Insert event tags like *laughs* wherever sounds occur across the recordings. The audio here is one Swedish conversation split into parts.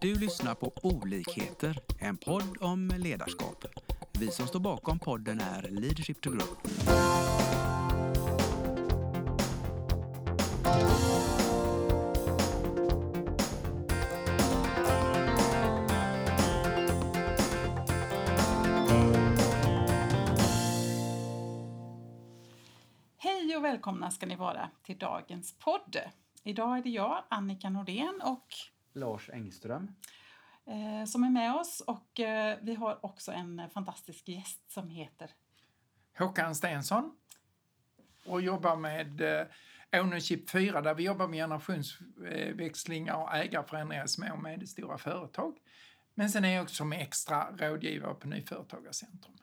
Du lyssnar på Olikheter, en podd om ledarskap. Vi som står bakom podden är Leadership to Grow. Hej och välkomna ska ni vara till dagens podd. Idag är det jag, Annika Nordén, och Lars Engström. eh, som är med oss. Och eh, vi har också en eh, fantastisk gäst som heter Håkan Stensson och jobbar med eh, Ownership 4 där vi jobbar med generationsväxlingar och ägarförändringar i små och medelstora företag. Men sen är jag också som extra rådgivare på Nyföretagarcentrum.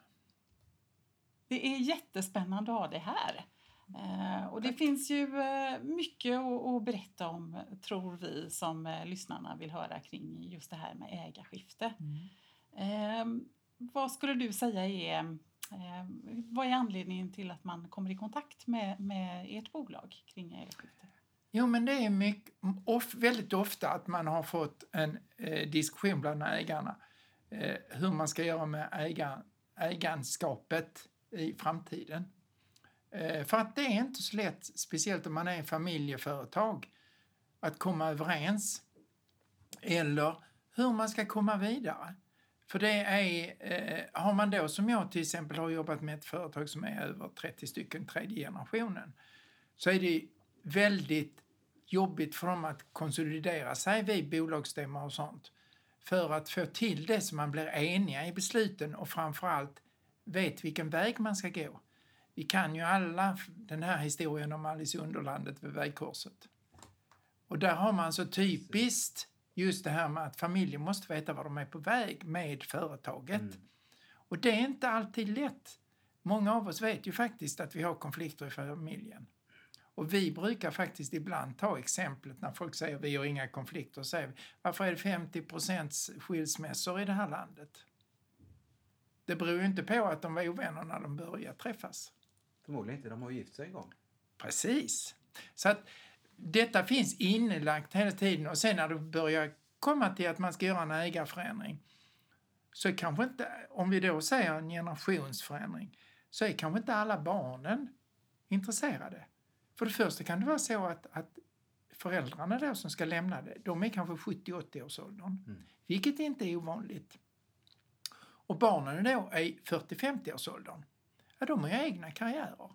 Det är jättespännande att ha dig här. Eh, och det finns ju eh, mycket att, berätta om, tror vi, som eh, lyssnarna vill höra kring just det här med ägarskifte. Eh, vad skulle du säga är, eh, vad är anledningen till att man kommer i kontakt med, med ert bolag kring ägarskifte? Jo, men det är mycket, of, väldigt ofta att man har fått en eh, diskussion bland ägarna eh, hur man ska göra med ägar, äganskapet i framtiden. Eh, för att det är inte så lätt, speciellt om man är familjeföretag, att komma överens. Eller hur man ska komma vidare. För det är, eh, har man då som jag till exempel har jobbat med ett företag som är över 30 stycken tredje generationen, så är det väldigt jobbigt för dem att konsolidera sig vid bolagsstämma och sånt. För att få till det så man blir eniga i besluten och framförallt vet vilken väg man ska gå. Vi kan ju alla den här historien om Alice i Underlandet vid vägkorset. Och där har man så typiskt just det här med att familjen måste veta var de är på väg med företaget. Och det är inte alltid lätt. Många av oss vet ju faktiskt att vi har konflikter i familjen. Och vi brukar faktiskt ibland ta exemplet när folk säger vi har inga konflikter. Och säger varför är det 50% skilsmässor i det här landet? Det beror ju inte på att de var ovänner när de började träffas. Förmodligen inte, de har ju gift sig en gång. Precis. Så att detta finns inlagt hela tiden och sen när det börjar komma till att man ska göra en ägarförändring så kanske inte, om vi då säger en generationsförändring, så är kanske inte alla barnen intresserade. För det första kan det vara så att, att föräldrarna då som ska lämna det, de är kanske 70-80 års åldern, Mm. vilket inte är ovanligt. Och barnen då är 40-50 års åldern. Ja, de har ju egna karriärer.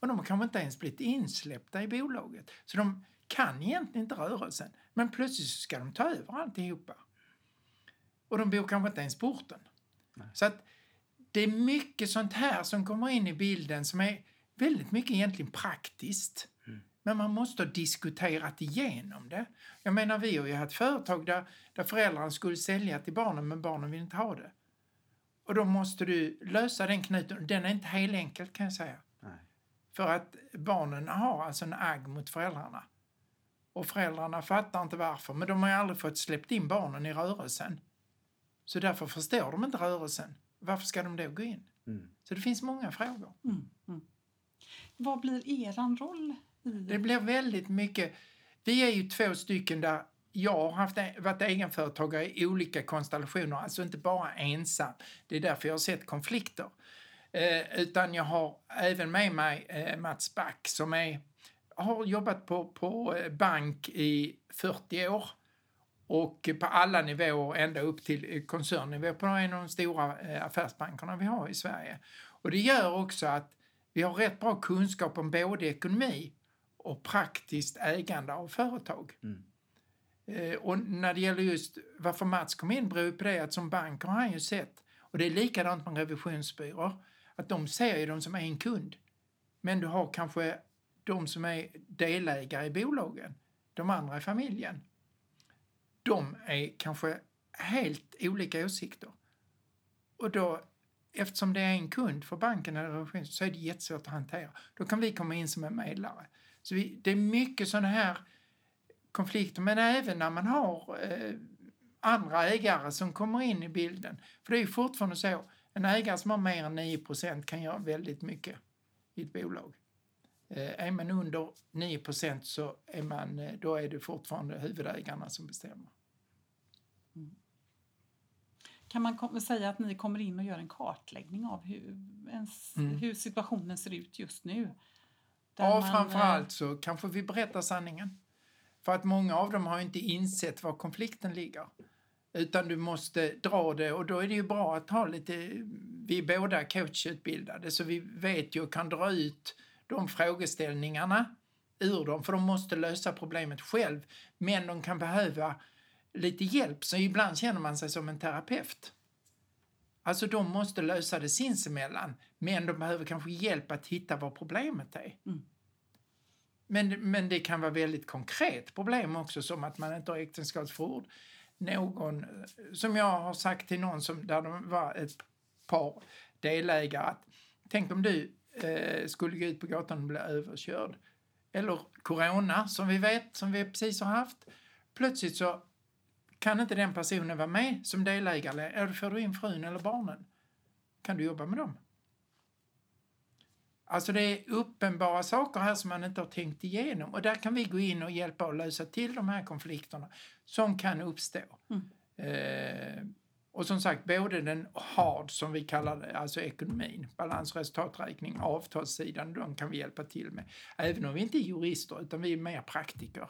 Och de har kanske inte ens blivit insläppta i bolaget. Så de kan egentligen inte rörelsen. Men plötsligt ska de ta över alltihopa. Och de bor kanske inte ens på orten. Så att det är mycket sånt här som kommer in i bilden som är väldigt mycket egentligen praktiskt. Men man måste ha diskuterat igenom det. Jag menar, vi har ju haft företag där, där föräldrarna skulle sälja till barnen men barnen vill inte ha det. Och då måste du lösa den knuten. Den är inte helt enkel kan jag säga. Nej. För att barnen har alltså en agg mot föräldrarna. Och föräldrarna fattar inte varför, men de har ju aldrig fått släppt in barnen i rörelsen. Så därför förstår de inte rörelsen. Varför ska de då gå in? Mm. Så det finns många frågor. Vad blir eran roll i Det blir väldigt mycket... Vi är ju två stycken där jag har haft, e-, varit egenföretagare i olika konstellationer, alltså inte bara ensam. Det är därför jag har sett konflikter. Eh, utan jag har även med mig eh, Mats Back som är, har jobbat på, på eh, bank i 40 år och på alla nivåer ända upp till koncernnivå på en av de stora eh, affärsbankerna vi har i Sverige. Och det gör också att vi har rätt bra kunskap om både ekonomi och praktiskt ägande av företag. Mm. Eh, och när det gäller just varför Mats kom in beror på det att som bank har han ju sett, och det är likadant med revisionsbyråer, att de ser ju dem som en kund. Men du har kanske de som är delägare i bolagen, de andra i familjen. De är kanske helt olika åsikter. Och då, eftersom det är en kund för banken eller revisions så är det jättesvårt att hantera. Då kan vi komma in som en medlare. Så vi, det är mycket sådana här konflikter, men även när man har eh, andra ägare som kommer in i bilden. För det är ju fortfarande så, en ägare som har mer än 9% kan göra väldigt mycket i ett bolag. Eh, är man under 9 så är, man, eh, då är det fortfarande huvudägarna som bestämmer. Kan man säga att ni kommer in och gör en kartläggning av hur, ens, Mm. hur situationen ser ut just nu? Ja, man, eh, framför allt så kanske vi berättar sanningen. För att många av dem har inte insett var konflikten ligger. Utan du måste dra det och då är det ju bra att ha lite, vi är båda coachutbildade så vi vet ju och kan dra ut de frågeställningarna ur dem för de måste lösa problemet själv. Men de kan behöva lite hjälp så ibland känner man sig som en terapeut. Alltså de måste lösa det sinsemellan men de behöver kanske hjälp att hitta vad problemet är. Mm. Men, men det kan vara väldigt konkret problem också som att man inte har äktenskapsförord. Någon, som jag har sagt till någon som, där de var ett par delägare att tänk om du eh, skulle gå ut på gatan och bli överkörd. Eller corona som vi vet, som vi precis har haft. Plötsligt så kan inte den personen vara med som delägare. Eller får du in frun eller barnen? Kan du jobba med dem? Alltså det är uppenbara saker här som man inte har tänkt igenom och där kan vi gå in och hjälpa och lösa till de här konflikterna som kan uppstå. Mm. Eh, och som sagt, både den hard som vi kallar det, alltså ekonomin, balans, resultaträkning, avtalssidan, de kan vi hjälpa till med. Även om vi inte är jurister utan vi är mer praktiker.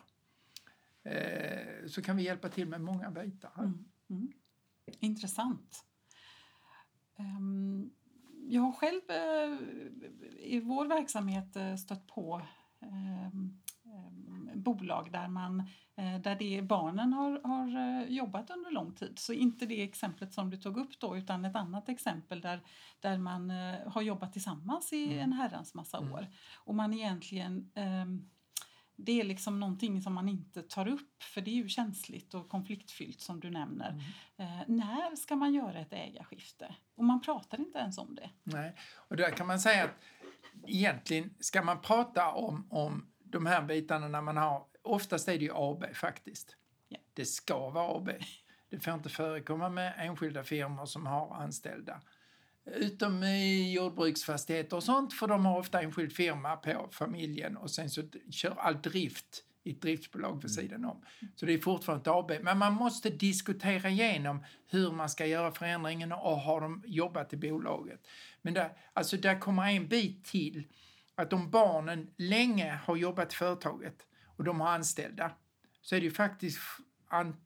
Eh, så kan vi hjälpa till med många bitar. Mm. Mm. Intressant. Ehm, jag har själv eh, i vår verksamhet eh, stött på ehm, ehm, bolag där, man, eh, där det barnen har, har jobbat under lång tid. Så inte det exemplet som du tog upp då utan ett annat exempel där, där man har jobbat tillsammans i Mm. en herrans massa Mm. år. Och man egentligen ehm, det är liksom någonting som man inte tar upp för det är ju känsligt och konfliktfyllt som du nämner. Mm. Eh, när ska man göra ett ägarskifte? Och man pratar inte ens om det. Nej, och där kan man säga att egentligen ska man prata om, om de här bitarna när man har, oftast är det ju AB faktiskt. Ja. Det ska vara AB. Det får inte förekomma med enskilda firmor som har anställda. Utom i jordbruksfastigheter och sånt, för de har ofta enskild firma på familjen och sen så kör all drift i ett driftsbolag vid sidan om. Så det är fortfarande ett AB. Men man måste diskutera igenom hur man ska göra förändringen och har de jobbat i bolaget. Men där, alltså där kommer en bit till. Att om barnen länge har jobbat i företaget och de har anställda så är det ju faktiskt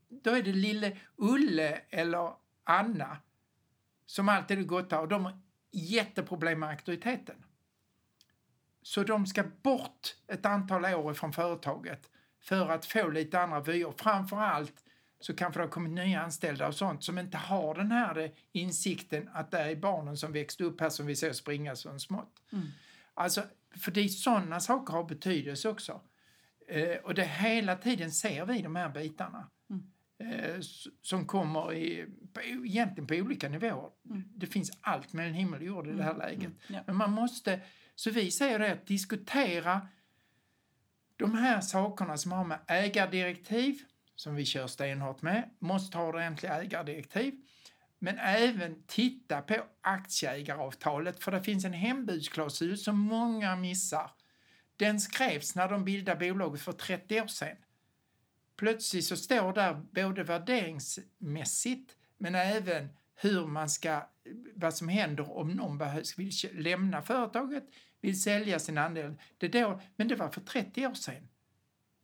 då är det lille Ulle eller Anna som alltid är gotta och de har jätteproblem med auktoriteten. Så de ska bort ett antal år från företaget för att få lite andra vyer. Framför allt så kanske det har kommit nya anställda och sånt som inte har den här insikten att det är barnen som växte upp här som vi ser springa som smått. Mm. Alltså, för det är sådana saker har betydelse också. Eh, och det hela tiden ser vi de här bitarna. Mm. Eh, som kommer i, på, egentligen på olika nivåer. Mm. Det finns allt mellan himmel och jord i det här läget. Mm. Ja. Men man måste, så vi säger det att diskutera de här sakerna som har med ägardirektiv, som vi kör stenhårt med, måste ha ordentliga ägardirektiv. Men även titta på aktieägaravtalet, för det finns en hembudsklausul som många missar. Den skrevs när de bildade bolaget för 30 år sedan. Plötsligt så står där både värderingsmässigt men även hur man ska, vad som händer om någon behövs, vill lämna företaget, vill sälja sin andel. Det då, men det var för 30 år sedan.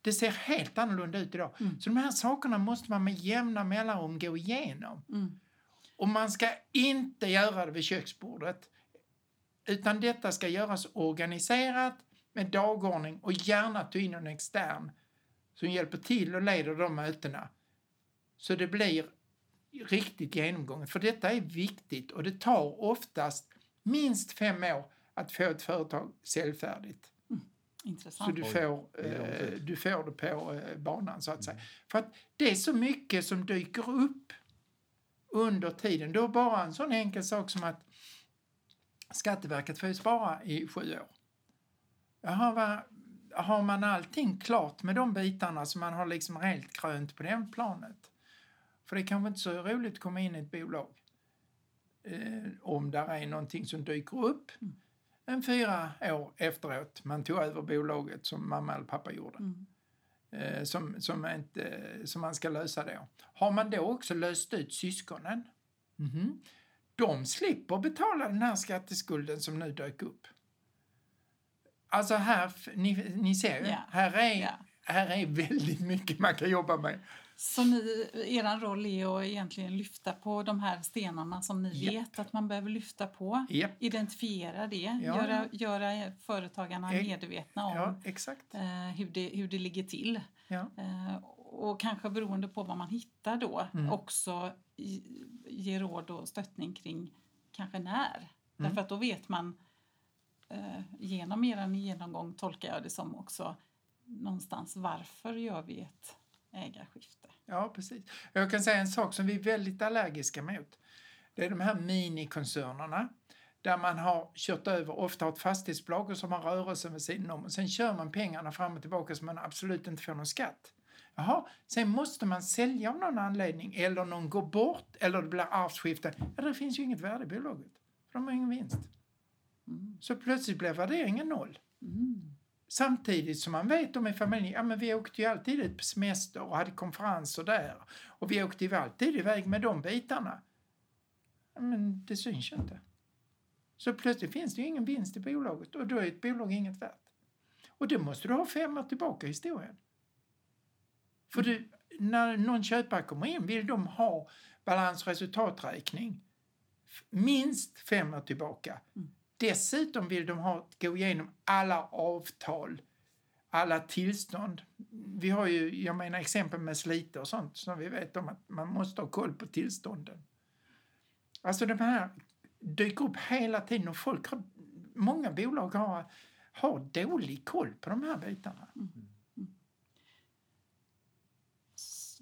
Det ser helt annorlunda ut idag. Mm. Så de här sakerna måste man med jämna mellanrum gå igenom. Mm. Och man ska inte göra det vid köksbordet. Utan detta ska göras organiserat med dagordning och gärna ta in en extern som hjälper till och leder de mötena. Så det blir riktigt genomgånget. För detta är viktigt och det tar oftast minst fem år att få ett företag säljfärdigt. Så Intressant. du Oj, får, eh, du får det på eh, banan så att säga. För att det är så mycket som dyker upp under tiden. Då bara en sån enkel sak som att Skatteverket får ju spara i sju år. Jaha, vad, har man allting klart med de bitarna så man har liksom helt krönt på den planet? För det är kanske inte så roligt att komma in i ett bolag eh, om där är någonting som dyker upp en fyra år efteråt man tog över bolaget som mamma eller pappa gjorde. Mm. eh, som, som, inte, som man ska lösa då. Har man då också löst ut syskonen, mhm, de slipper betala den här skatteskulden som nu dök upp. Alltså här, ni, ni ser Ja. här, är, Ja. här är väldigt mycket man kan jobba med. Så ni, er roll är att egentligen lyfta på de här stenarna som ni Japp. vet att man behöver lyfta på. Japp. Identifiera det, Ja. göra, göra företagarna Ex- medvetna om Ja, eh, hur, det, hur det ligger till. Ja. Eh, och kanske beroende på vad man hittar då Mm. också ge råd och stöttning kring kanske när. Mm. Därför att då vet man eh, genom er genomgång tolkar jag det som också någonstans varför gör vi ett ägarskifte? Ja, precis. Jag kan säga en sak som vi är väldigt allergiska mot. Det är de här minikoncernerna där man har kört över, ofta har ett fastighetsbolag och som har rörelsen vid sidan om och sen kör man pengarna fram och tillbaka så man absolut inte får någon skatt. Jaha, sen måste man sälja av någon anledning eller någon går bort eller det blir arvsskifte. Ja, det finns ju inget värde i bolaget. För de har ingen vinst. Mm. Så plötsligt blir värderingen noll. Mm. Samtidigt som man vet om i familjen, ja men vi åkte ju alltid ut på semester och hade konferenser där. Och vi åkte ju alltid iväg med de bitarna. Ja, men det syns ju inte. Så plötsligt finns det ju ingen vinst i bolaget och då är ett bolag inget värt. Och det måste du ha fem år tillbaka i historien. För du, när någon köpare kommer in vill de ha balans och resultaträkning minst fem år tillbaka. Mm. Dessutom vill de ha, gå igenom alla avtal, alla tillstånd. Vi har ju, jag menar exempel med Slite och sånt, som vi vet om att man måste ha koll på tillstånden. Alltså de här dyker upp hela tiden och folk har, många bolag har, har dålig koll på de här bitarna. Mm. mm.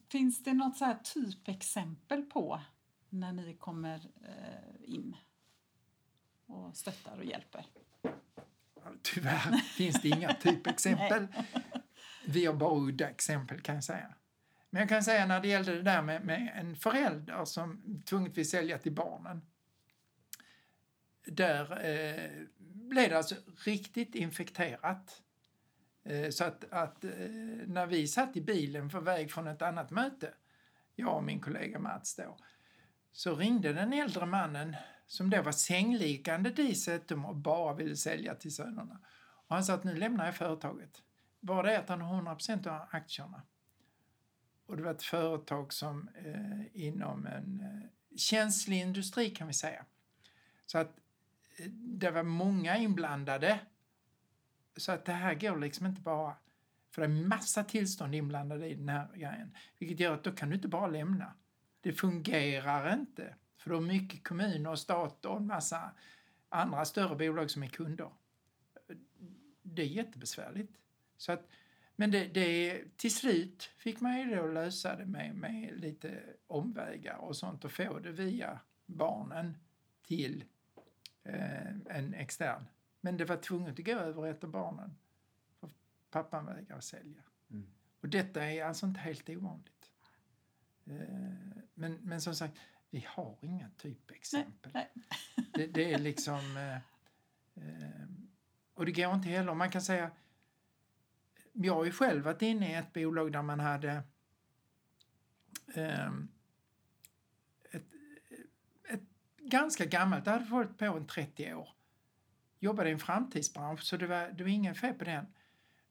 Finns det något så här typexempel på när ni kommer eh, in och stöttar och hjälper? Tyvärr finns det inga typexempel. *laughs* Vi har bara udda exempel kan jag säga. Men jag kan säga när det gällde det där med, med en förälder som tvunget vill sälja till barnen. Där eh, blev det alltså riktigt infekterat. Eh, så att, att eh, när vi satt i bilen på väg från ett annat möte, jag och min kollega Mats då, så ringde den äldre mannen som då var sängliggande dessutom och bara ville sälja till sönerna. Och han sa att nu lämnar jag företaget. Bara det att han har 100% av aktierna. Och det var ett företag som eh, inom en eh, känslig industri kan vi säga. Så att eh, det var många inblandade. Så att det här går liksom inte bara... För det är massa tillstånd inblandade i den här grejen. Vilket gör att då kan du inte bara lämna. Det fungerar inte. För då är mycket kommuner och stat och en massa andra större bolag som är kunder. Det är jättebesvärligt. Så att, men det, det, till slut fick man ju då lösa det med, med lite omvägar och sånt och få det via barnen till eh, en extern. Men det var tvunget att gå över ett av barnen. För pappan vägrade sälja. Mm. Och detta är alltså inte helt ovanligt. Eh, men, men som sagt, vi har inga typexempel. Nej, Det, det är *laughs* liksom... Eh, eh, och det går inte heller. Man kan säga... Jag har ju själv varit inne i ett bolag där man hade eh, ett, ett ganska gammalt, det hade varit på en 30 år. Jobbade i en framtidsbransch så det var, det var ingen fel på den.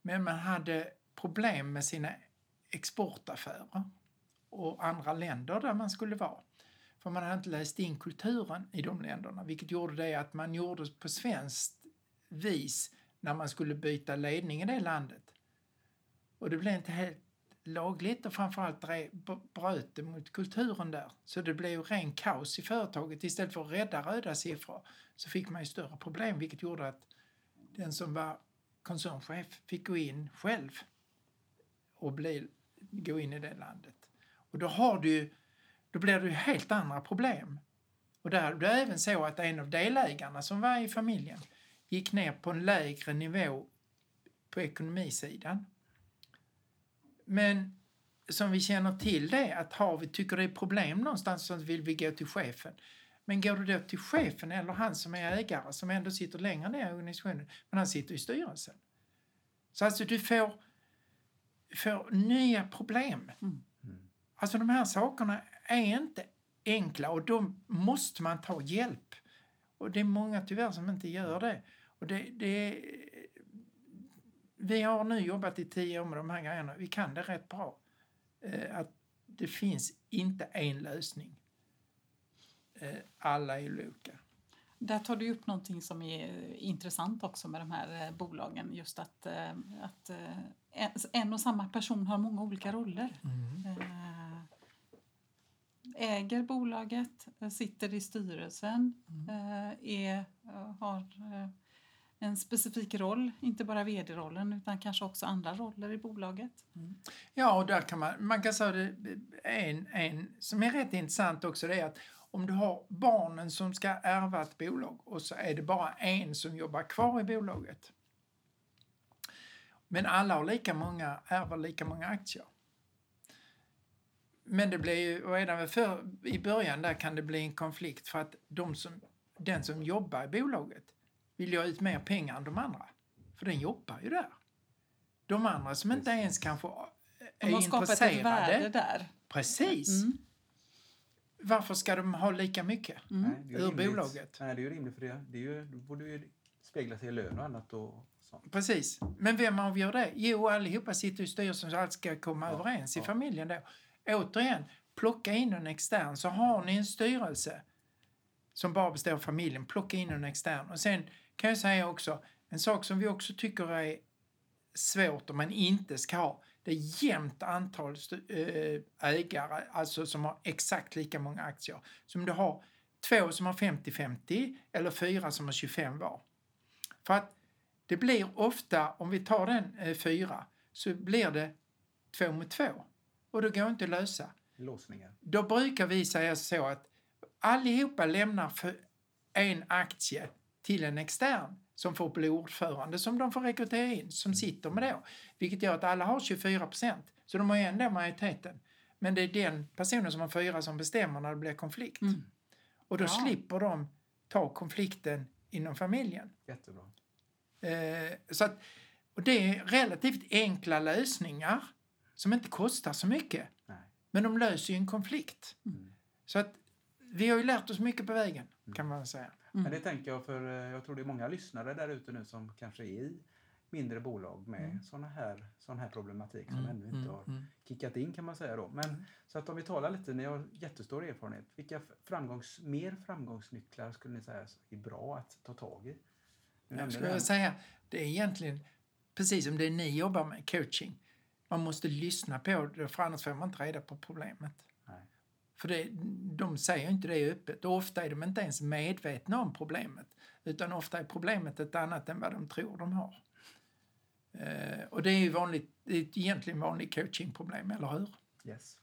Men man hade problem med sina exportaffärer och andra länder där man skulle vara. För man hade inte läst in kulturen i de länderna, vilket gjorde det att man gjorde på svenskt vis när man skulle byta ledning i det landet. Och det blev inte helt lagligt och framförallt bröt det mot kulturen där. Så det blev ju ren kaos i företaget. Istället för att rädda röda siffror så fick man ju större problem, vilket gjorde att den som var koncernchef fick gå in själv och bli, gå in i det landet. Och då har du ju då blir det ju helt andra problem. Och där det även så att en av delägarna som var i familjen gick ner på en lägre nivå på ekonomisidan. Men som vi känner till det, att har vi, tycker det är problem någonstans så vill vi gå till chefen. Men går du då till chefen eller han som är ägare, som ändå sitter längre ner i organisationen, men han sitter i styrelsen. Så alltså du får får nya problem. Mm. Alltså de här sakerna är inte enkla och då måste man ta hjälp. Och det är många tyvärr som inte gör det. Och det, det vi har nu jobbat i tio år med de här grejerna. Vi kan det rätt bra. Eh, att det finns inte en lösning. Eh, alla är olika. Där tar du upp någonting som är intressant också med de här eh, bolagen. Just att, eh, att eh, en- och samma person har många olika roller. Eh, Äger bolaget, eh, sitter i styrelsen, eh, är, eh, har en specifik roll, inte bara vd-rollen utan kanske också andra roller i bolaget. Ja, och där kan man, man kan säga det, en, en som är rätt intressant också det är att om du har barnen som ska ärva ett bolag och så är det bara en som jobbar kvar i bolaget. Men alla har lika många, ärver lika många aktier. Men det blir ju, redan för, i början där kan det bli en konflikt för att de som, den som jobbar i bolaget vill ju ha ut mer pengar än de andra. För den jobbar ju där. De andra som inte ens kanske är De har skapat ett värde där. Precis. Mm. Varför ska de ha lika mycket? Nej, är ju Ur rimligt. bolaget. Nej, det är ju rimligt för det. det är ju, då borde ju spegla sig i lön och annat och sånt. Precis. Men vem avgör det? Jo, allihopa sitter i styrelsen så allt ska komma Ja, överens i ja. familjen då. Återigen, plocka in en extern så har ni en styrelse som bara består av familjen. Plocka in en extern. Och sen kan jag säga också, en sak som vi också tycker är svårt om man inte ska ha, det är jämnt antal eh, ägare, alltså som har exakt lika många aktier. Som du har två som har 50-50 eller fyra som har 25 var. För att det blir ofta, om vi tar den eh, fyra, så blir det två mot två. Och det går inte att lösa. Låsningar. Då brukar vi säga så att allihopa lämnar för en aktie till en extern som får bli ordförande som de får rekrytera in, som sitter med då. Vilket gör att alla har 24 procent. Så de har ändå majoriteten. Men det är den personen som har fyra som bestämmer när det blir konflikt. Mm. Och då Ja. slipper de ta konflikten inom familjen. Jättebra. Eh, så att, och det är relativt enkla lösningar som inte kostar så mycket. Nej. Men de löser ju en konflikt. Mm. Så att vi har ju lärt oss mycket på vägen, kan man säga. Men det tänker jag för eh, jag tror det är många lyssnare där ute nu som kanske är i mindre bolag med Mm. såna här, sån här problematik som ännu inte har kickat in kan man säga då. Men så att om vi talar lite, ni har jättestor erfarenhet. Vilka framgångs, mer framgångsnycklar skulle ni säga är bra att ta tag i? Nu Jag skulle säga, det är egentligen precis som det ni jobbar med, coaching. Man måste lyssna på det, för annars får man inte reda på problemet. Nej. För det, de säger inte det öppet och ofta är de inte ens medvetna om problemet. Utan ofta är problemet ett annat än vad de tror de har. Eh, och det är ju vanligt, det är egentligen vanligt coachingproblem, eller hur? Yes.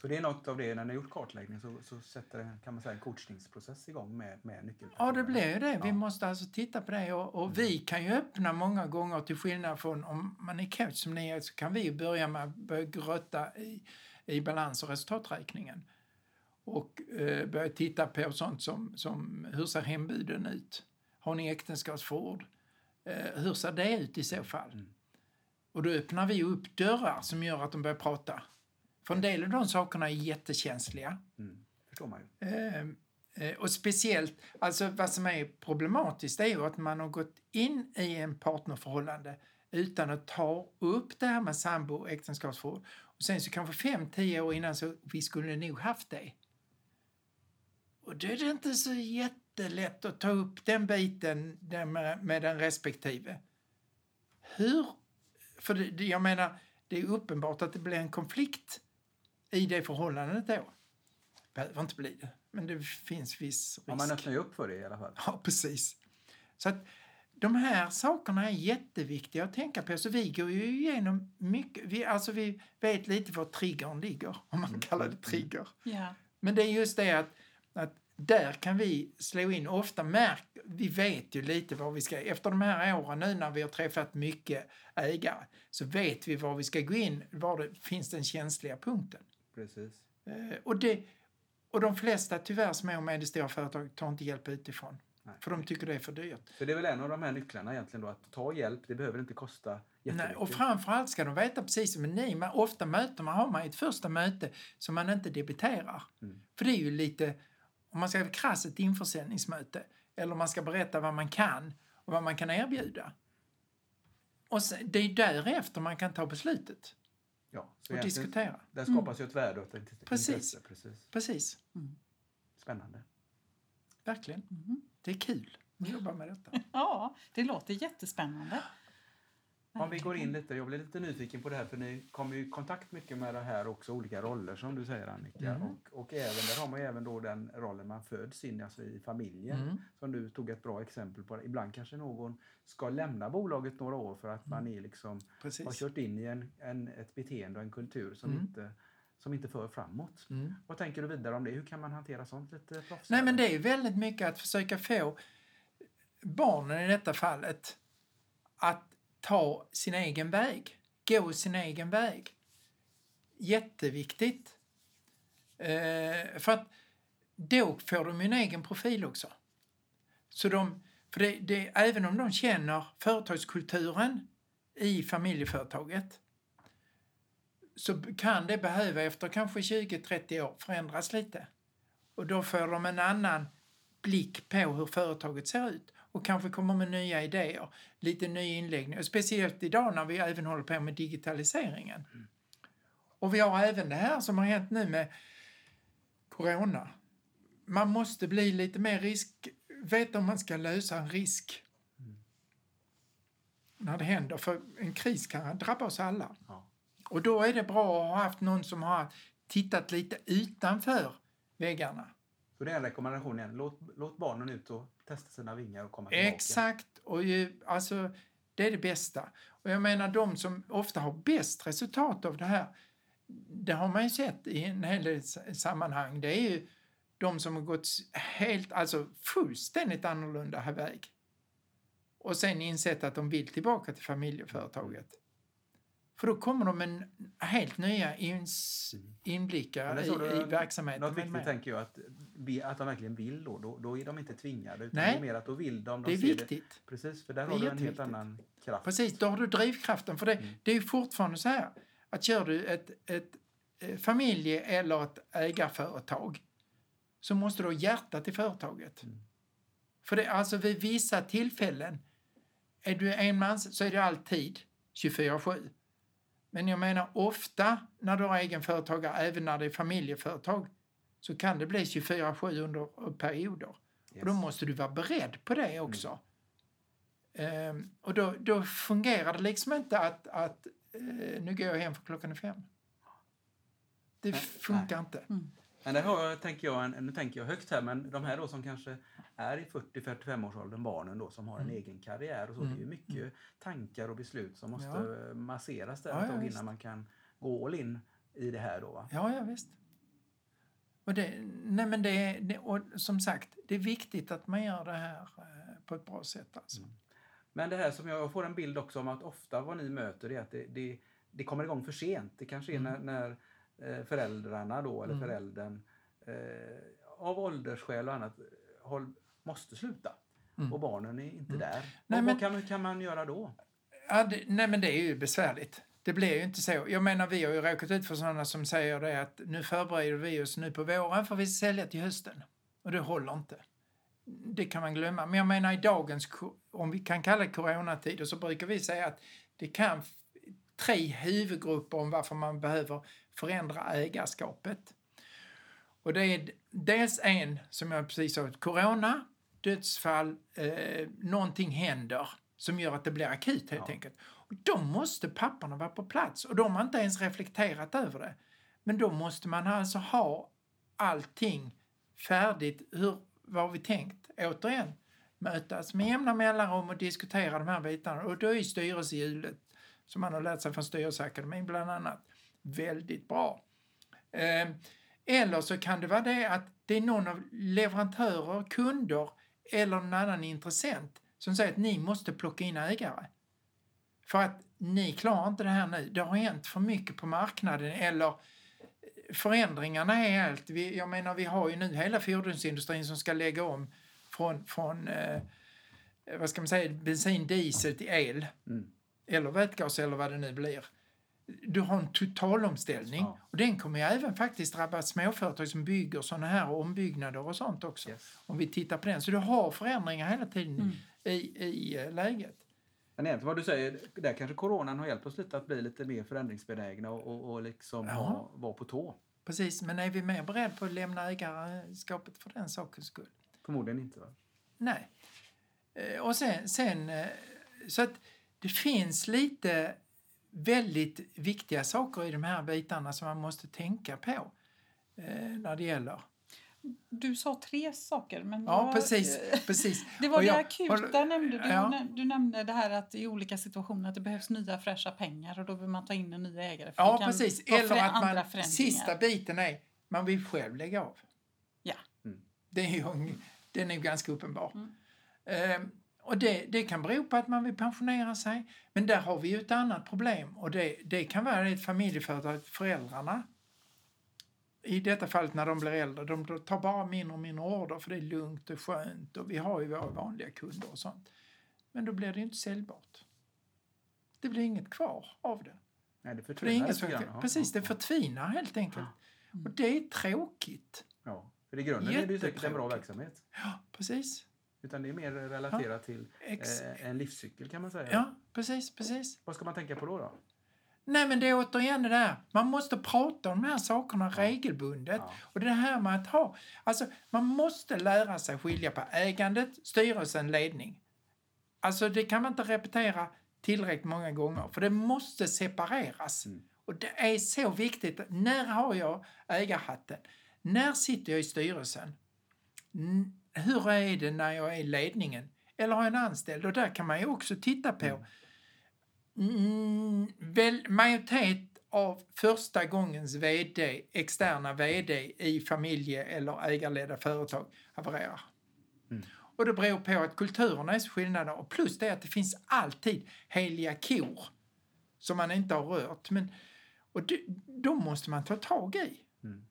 Så det är något av det, när ni har gjort kartläggning så, så sätter kan man säga, en coachningsprocess igång med, med nyckelpersoner. Ja, det blir ju det. Vi Ja. måste alltså titta på det. Och, och vi kan ju öppna många gånger, till skillnad från om man är coach som ni är, så kan vi börja med att börja grötta i, i balans och resultaträkningen. Och eh, börja titta på sånt som, som hur ser hembuden ut? Har ni äktenskapsförord? Eh, hur ser det ut i så fall? Mm. Och då öppnar vi upp dörrar som gör att de börjar prata. För en del av de sakerna är jättekänsliga. Mm. förstår man ju. Eh, eh, och speciellt, alltså vad som är problematiskt är ju att man har gått in i en partnerförhållande utan att ta upp det här med sambo och äktenskapsförord. Och sen så kanske fem, tio år innan så vi skulle nog haft det. Och då är det inte så jättelätt att ta upp den biten med, med den respektive. Hur? För det- jag menar, det är uppenbart att det blir en konflikt i det förhållandet då. Behöver inte bli det, men det finns viss risk. Ja, man öppnar ju upp för det i alla fall. Ja, precis. Så att de här sakerna är jätteviktiga att tänka på. Så vi går ju igenom mycket. Vi, alltså vi vet lite var triggern ligger, om man kallar det trigger. Ja. Men det är just det att, att där kan vi slå in. Ofta märk, vi vet ju lite vad vi ska, efter de här åren nu när vi har träffat mycket ägare, så vet vi var vi ska gå in, var det finns den känsliga punkten. Precis. Eh, och, det, och de flesta tyvärr små och medelstora företag tar inte hjälp utifrån. För de tycker det är för dyrt. Så det är väl en av de här nycklarna egentligen då, att ta hjälp, det behöver inte kosta jättemycket. Nej, och framförallt ska de veta precis som ni, men ofta möten man har man ett första möte som man inte debiterar. Mm. För det är ju lite, om man ska vara krass, ett införsäljningsmöte. Eller om man ska berätta vad man kan och vad man kan erbjuda. Och sen, det är därefter man kan ta beslutet ja, så och diskutera. Där skapas ju ett värde och ett intresse. Precis. Precis. Precis, Spännande. verkligen. Mhm. Det är kul att jobba med detta. *laughs* Ja, det låter jättespännande. Om vi går in lite, jag blir lite nyfiken på det här för ni kommer ju i kontakt mycket med det här också, olika roller som du säger Annika. Mm. Och, och även, där har man ju även då den rollen man föds in alltså i familjen. Mm. Som du tog ett bra exempel på. Ibland kanske någon ska lämna bolaget några år för att man är liksom, har Mm. Kört in i en, en, ett beteende och en kultur som, Mm. inte, som inte för framåt. Mm. Vad tänker du vidare om det? Hur kan man hantera sånt lite proffsigare? Nej, men det är väldigt mycket att försöka få barnen i detta fallet att ta sin egen väg, gå sin egen väg. Jätteviktigt. Eh, för att då får de ju en egen profil också. Så de, för det, det, även om de känner företagskulturen i familjeföretaget så kan det behöva efter kanske 20-30 år förändras lite. Och då får de en annan blick på hur företaget ser ut och kanske kommer med nya idéer, lite ny inläggning. Och speciellt idag när vi även håller på med digitaliseringen. Och vi har även det här som har hänt nu med corona. Man måste bli lite mer risk, veta om man ska lösa en risk. När det händer, för en kris kan drabba oss alla. Ja. Och då är det bra att ha haft någon som har tittat lite utanför väggarna. Så det är en rekommendation igen. Låt, låt barnen ut och testa sina vingar och komma tillbaka. Exakt, och ju, alltså, det är det bästa. Och jag menar de som ofta har bäst resultat av det här, det har man ju sett i en hel del sammanhang, det är ju de som har gått helt, alltså fullständigt annorlunda väg. Och sen insett att de vill tillbaka till familjeföretaget. För då kommer de med en helt nya ins, Men inblickar det i, i verksamheten. Något viktigt tänker jag att, att de verkligen vill då. Då, då är de inte tvingade. Utan Nej. det är mer att då vill de. de Det är viktigt. Precis, för där Det är har du en helt annan kraft. Precis, då har du drivkraften. För det, Mm. det är ju fortfarande så här att kör du ett, ett eh, familje eller ett ägarföretag så måste du ha hjärtat i företaget. Mm. För det, alltså vid vissa tillfällen, är du enmans så är det alltid 24-7. Men jag menar ofta när du har egenföretagare, även när det är familjeföretag, så kan det bli 24-7 under perioder. Och då Yes. måste du vara beredd på det också. Ehm, och då, då fungerar det liksom inte att, att eh, nu går jag hem för klockan är fem. Det Nej, funkar inte. Men där har jag, tänker jag, nu tänker jag högt här, men de här då som kanske är i 40-45 års åldern, barnen då som har en Mm. egen karriär och så, det är ju mycket tankar och beslut som måste Ja. masseras där Ja, ja, visst. innan man kan gå all in i det här då va? Ja, ja visst. Och det, nej men det, det, och som sagt, det är viktigt att man gör det här eh, på ett bra sätt. Alltså. Mm. Men det här som jag får en bild också om att ofta vad ni möter är att det, det, det kommer igång för sent. Det kanske är när, när eh, föräldrarna då, eller Mm. föräldern eh, av åldersskäl och annat måste sluta. Mm. Och barnen är inte där. Nej, men- vad kan, kan man göra då? Ja, det, nej men det är ju besvärligt. Det blir ju inte så. Jag menar vi har ju råkat ut för sådana som säger det att nu förbereder vi oss nu på våren för vi sälja till hösten. Och det håller inte. Det kan man glömma. Men jag menar i dagens, om vi kan kalla det coronatider, så brukar vi säga att det kan tre huvudgrupper om varför man behöver förändra ägarskapet. Och det är dels en, som jag precis sa, corona, dödsfall, eh, någonting händer som gör att det blir akut helt Ja. enkelt. Och då måste papporna vara på plats och de har inte ens reflekterat över det. Men då måste man alltså ha allting färdigt. Hur, vad har vi tänkt? Återigen, mötas med jämna mellanrum och diskutera de här bitarna. Och då är styrelsehjulet, som man har lärt sig från Styrelseakademin bland annat, väldigt bra. Ehm, eller så kan det vara det att det är någon av leverantörer, kunder eller någon annan intressent som säger att ni måste plocka in ägare. För att ni klarar inte det här nu. Det har hänt för mycket på marknaden eller eh, förändringarna är allt. Vi, jag menar, vi har ju nu hela fordonsindustrin som ska lägga om från, från eh, vad ska man säga, bensin, diesel till el. Mm. Eller vätgas eller vad det nu blir. Du har en totalomställning Ja. och den kommer ju även faktiskt drabba småföretag som bygger sådana här ombyggnader och sånt också. Yes. Om vi tittar på den. Så du har förändringar hela tiden Mm. i, i eh, läget. Men egentligen vad du säger, där kanske coronan har hjälpt oss lite att bli lite mer förändringsbenägna och, och, och liksom Ja. vara var på tå. Precis, men är vi mer beredda på att lämna ägarskapet för den sakens skull? Förmodligen inte. Va? Nej. Eh, Och sen, sen eh, så att det finns lite väldigt viktiga saker i de här bitarna som man måste tänka på eh, när det gäller. Du sa tre saker. Men Ja, vad- precis. *laughs* precis. Det var Och det jag- akuta och- nämnde du. ja. Du nämnde det här att i olika situationer att det behövs nya fräscha pengar och då vill man ta in en ny ägare. för Ja, precis. Eller att man, sista biten är, man vill själv lägga av. Ja. Mm. Det är ju, den är ju ganska uppenbar. Mm. Ehm, och det, det kan bero på att man vill pensionera sig. Men där har vi ju ett annat problem och det, det kan vara ett familjeföretag, föräldrarna. I detta fallet när de blir äldre, de tar bara mindre och mindre order för det är lugnt och skönt och vi har ju våra vanliga kunder och sånt. Men då blir det ju inte säljbart. Det blir inget kvar av det. Nej, det det förtvinar ingen lite grann. Ja, precis, ja, det förtvinar helt enkelt. Och det är tråkigt. Ja, för i grunden är det ju säkert en bra verksamhet. Ja, precis. Utan det är mer relaterat till Ex- eh, en livscykel kan man säga. Ja, precis, precis. Vad ska man tänka på då? då? Nej, men det är återigen det där. Man måste prata om de här sakerna regelbundet. Ja. Och det här med att ha... Alltså, man måste lära sig skilja på ägandet, styrelsen, ledning. Alltså, det kan man inte repetera tillräckligt många gånger, för det måste separeras. Mm. Och det är så viktigt. När har jag ägarhatten? När sitter jag i styrelsen? N- Hur är det när jag är i ledningen? Eller har en anställd? Och där kan man ju också titta på Mm, väl, majoritet av första gångens vd, externa vd i familje eller ägarledda företag havererar. Mm. Och det beror på att kulturerna är så skillnader och plus det att det finns alltid heliga kor som man inte har rört. Men, och de, de måste man ta tag i. Mm.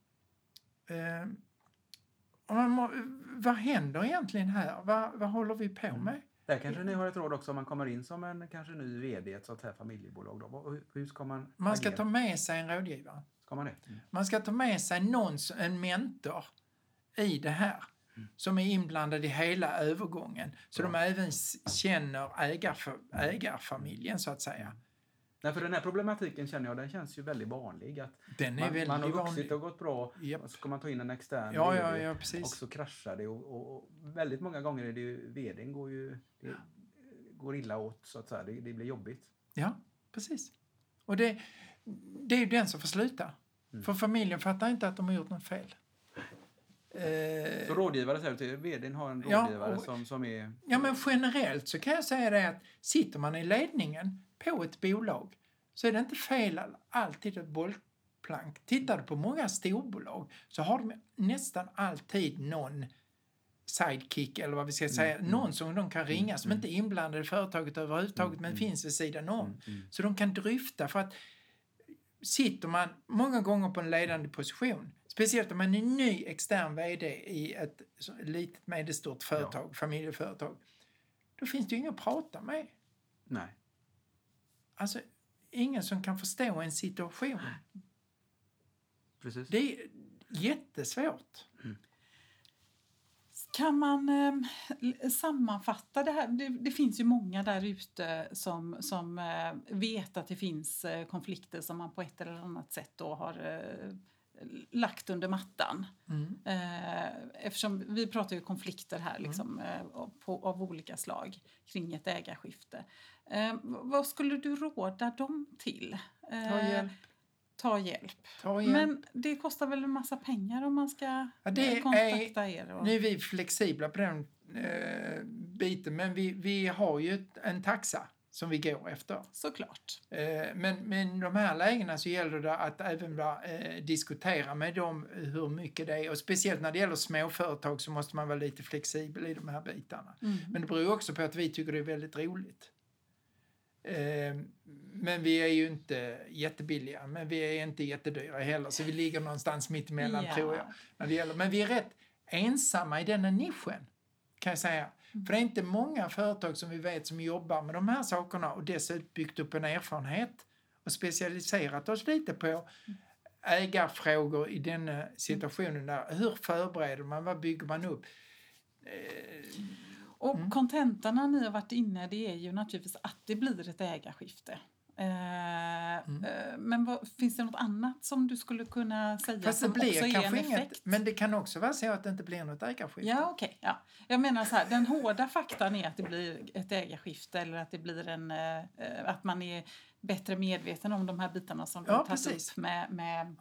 Man må, vad händer egentligen här? Vad, vad håller vi på Mm. med? Där kanske ni har ett råd också om man kommer in som en kanske ny vd i ett sånt här familjebolag. Då. Hur, ska man Man ska agera? ta med sig en rådgivare. Ska man det? Mm. Man ska ta med sig någon, en mentor i det här som är inblandad i hela övergången. Så de även känner ägarf ägarfamiljen så att säga. Nej, för den här problematiken känner jag, den känns ju väldigt vanlig. Att Den är man, väldigt man har vuxit och gått bra och så ska man ta in en extern Ja, VD ja, ja, och precis. så kraschar det. Och, och, och väldigt många gånger är det ju, vdn går ju det, går illa åt så att säga. Det, det blir jobbigt. Ja, precis. Och det, det är ju den som får sluta. Mm. För familjen fattar inte att de har gjort något fel. Eh, Så rådgivare säger du till, vdn har en Ja, rådgivare och- som, som är... Ja, men generellt så kan jag säga det att sitter man i ledningen på ett bolag så är det inte fel alltid ett bollplank. Tittar du på många storbolag så har de nästan alltid någon sidekick eller vad vi ska säga, mm. någon som de kan ringa som inte är inblandad i företaget överhuvudtaget men finns vid sidan om. Mm, mm. Så de kan dryfta för att sitter man många gånger på en ledande position, speciellt om man är ny extern vd i ett litet medelstort företag, familjeföretag, då finns det ju ingen att prata med. Nej. Alltså, ingen som kan förstå en situation. Precis. Det är jättesvårt. Kan man eh, sammanfatta det här? Det, det finns ju många där ute som, som eh, vet att det finns eh, konflikter som man på ett eller annat sätt då har eh, lagt under mattan. Mm. Eh, eftersom vi pratar ju konflikter här liksom, eh, på, av olika slag kring ett ägarskifte. Eh, vad skulle du råda dem till? Eh, Ta hjälp. Ta hjälp. Ta hjälp. Men det kostar väl en massa pengar om man ska Ja, eh, kontakta er? Och... Nu är vi flexibla på den eh, biten, men vi, vi har ju en taxa som vi går efter. Såklart. Eh, Men, men de här lägena så gäller det att även va, eh, diskutera med dem hur mycket det är. Och speciellt när det gäller småföretag så måste man vara lite flexibel i de här bitarna. Mm. Men det beror också på att vi tycker det är väldigt roligt. Eh, Men vi är ju inte jättebilliga, men vi är inte jättedyra heller. Så vi ligger någonstans mitt emellan Ja. tror jag. När det gäller. Men vi är rätt ensamma i den här nischen. kan jag säga. Mm. För det är inte många företag som vi vet som jobbar med de här sakerna och dessutom byggt upp en erfarenhet och specialiserat oss lite på ägarfrågor i den situationen. Där. Hur förbereder man? Vad bygger man upp? Och Mm. kontentan när ni har varit inne det är ju naturligtvis att det blir ett ägarskifte. Eh, Mm. eh, Men vad, finns det något annat som du skulle kunna säga Fast det som också blir är en kanske effekt? inget, men det kan också vara så att det inte blir något ägarskifte. Ja, okej. ja. Jag menar så här, den hårda faktan är att det blir ett ägarskifte eller att det blir en, eh, att man är bättre medveten om de här bitarna som du Ja, har tagit upp med, med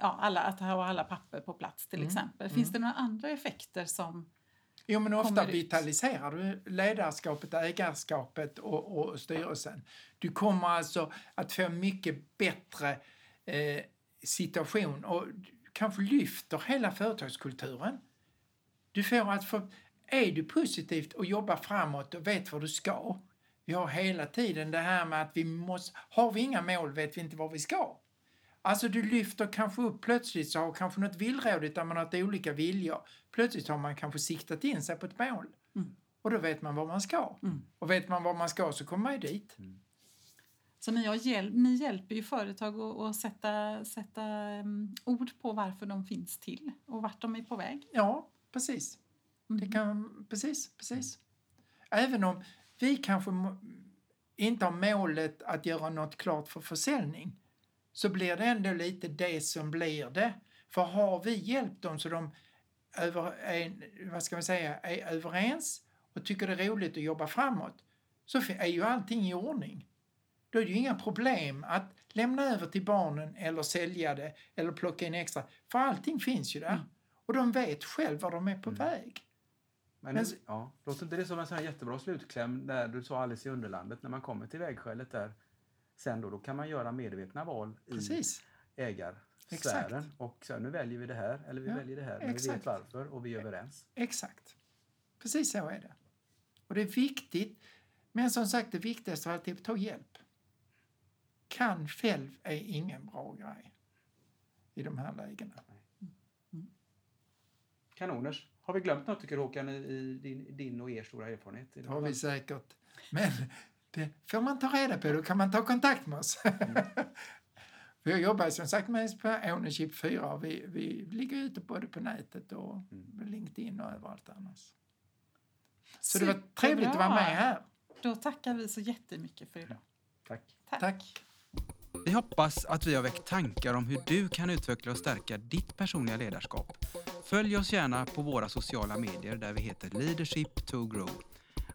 ja, alla, att ha alla papper på plats till Mm, exempel. Finns det några andra effekter som Jo, men ofta ut. vitaliserar du ledarskapet, ägarskapet och, och styrelsen. Du kommer alltså att få en mycket bättre eh, situation och kanske lyfter hela företagskulturen. Du får att är du positivt och jobbar framåt och vet vad du ska. Vi har hela tiden det här med att vi måste, har vi inga mål vet vi inte var vi ska. Alltså du lyfter kanske upp plötsligt så har kanske något villrådigt där man har olika viljor. Plötsligt har man kanske siktat in sig på ett mål. Mm. Och då vet man var man ska. Mm. Och vet man var man ska så kommer man ju dit. Så ni, har hjälp, ni hjälper ju företag att, att sätta, sätta um, ord på varför de finns till och vart de är på väg. Ja, precis. Mm. Det kan, precis, precis. Även om vi kanske inte har målet att göra något klart för försäljning så blir det ändå lite det som blir det. För har vi hjälpt dem så de över, är, vad ska man säga, är överens och tycker det är roligt att jobba framåt så är ju allting i ordning. Då är det ju inga problem att lämna över till barnen eller sälja det eller plocka in extra. För allting finns ju där. Mm. Och de vet själv var de är på väg. Men, Men- ja, låter inte det som en sån här jättebra slutkläm där du sa Alice i Underlandet när man kommer till vägskälet där sen då, då kan man göra medvetna val i Precis. ägarsfären Exakt. och så här, nu väljer vi det här eller vi Ja, väljer det här, men vi exakt. vet varför och vi är överens. Exakt. Precis så är det. Och det är viktigt. Men som sagt, det viktigaste är att ta hjälp. Kan själv är ingen bra grej i de här lägena. Kanoners. Har vi glömt något tycker du Håkan i, i din, din och er stora erfarenhet? Det har vi säkert. Men det får man ta reda på. Då kan man ta kontakt med oss. *laughs* Vi har jobbat som sagt med på Ownership 4 och vi, vi ligger ute både på nätet och Mm. LinkedIn och överallt annars. Så det var Superbra. trevligt att vara med här. Då tackar vi så jättemycket för idag. Tack. Tack. Tack. Vi hoppas att vi har väckt tankar om hur du kan utveckla och stärka ditt personliga ledarskap. Följ oss gärna på våra sociala medier där vi heter Leadership to Grow.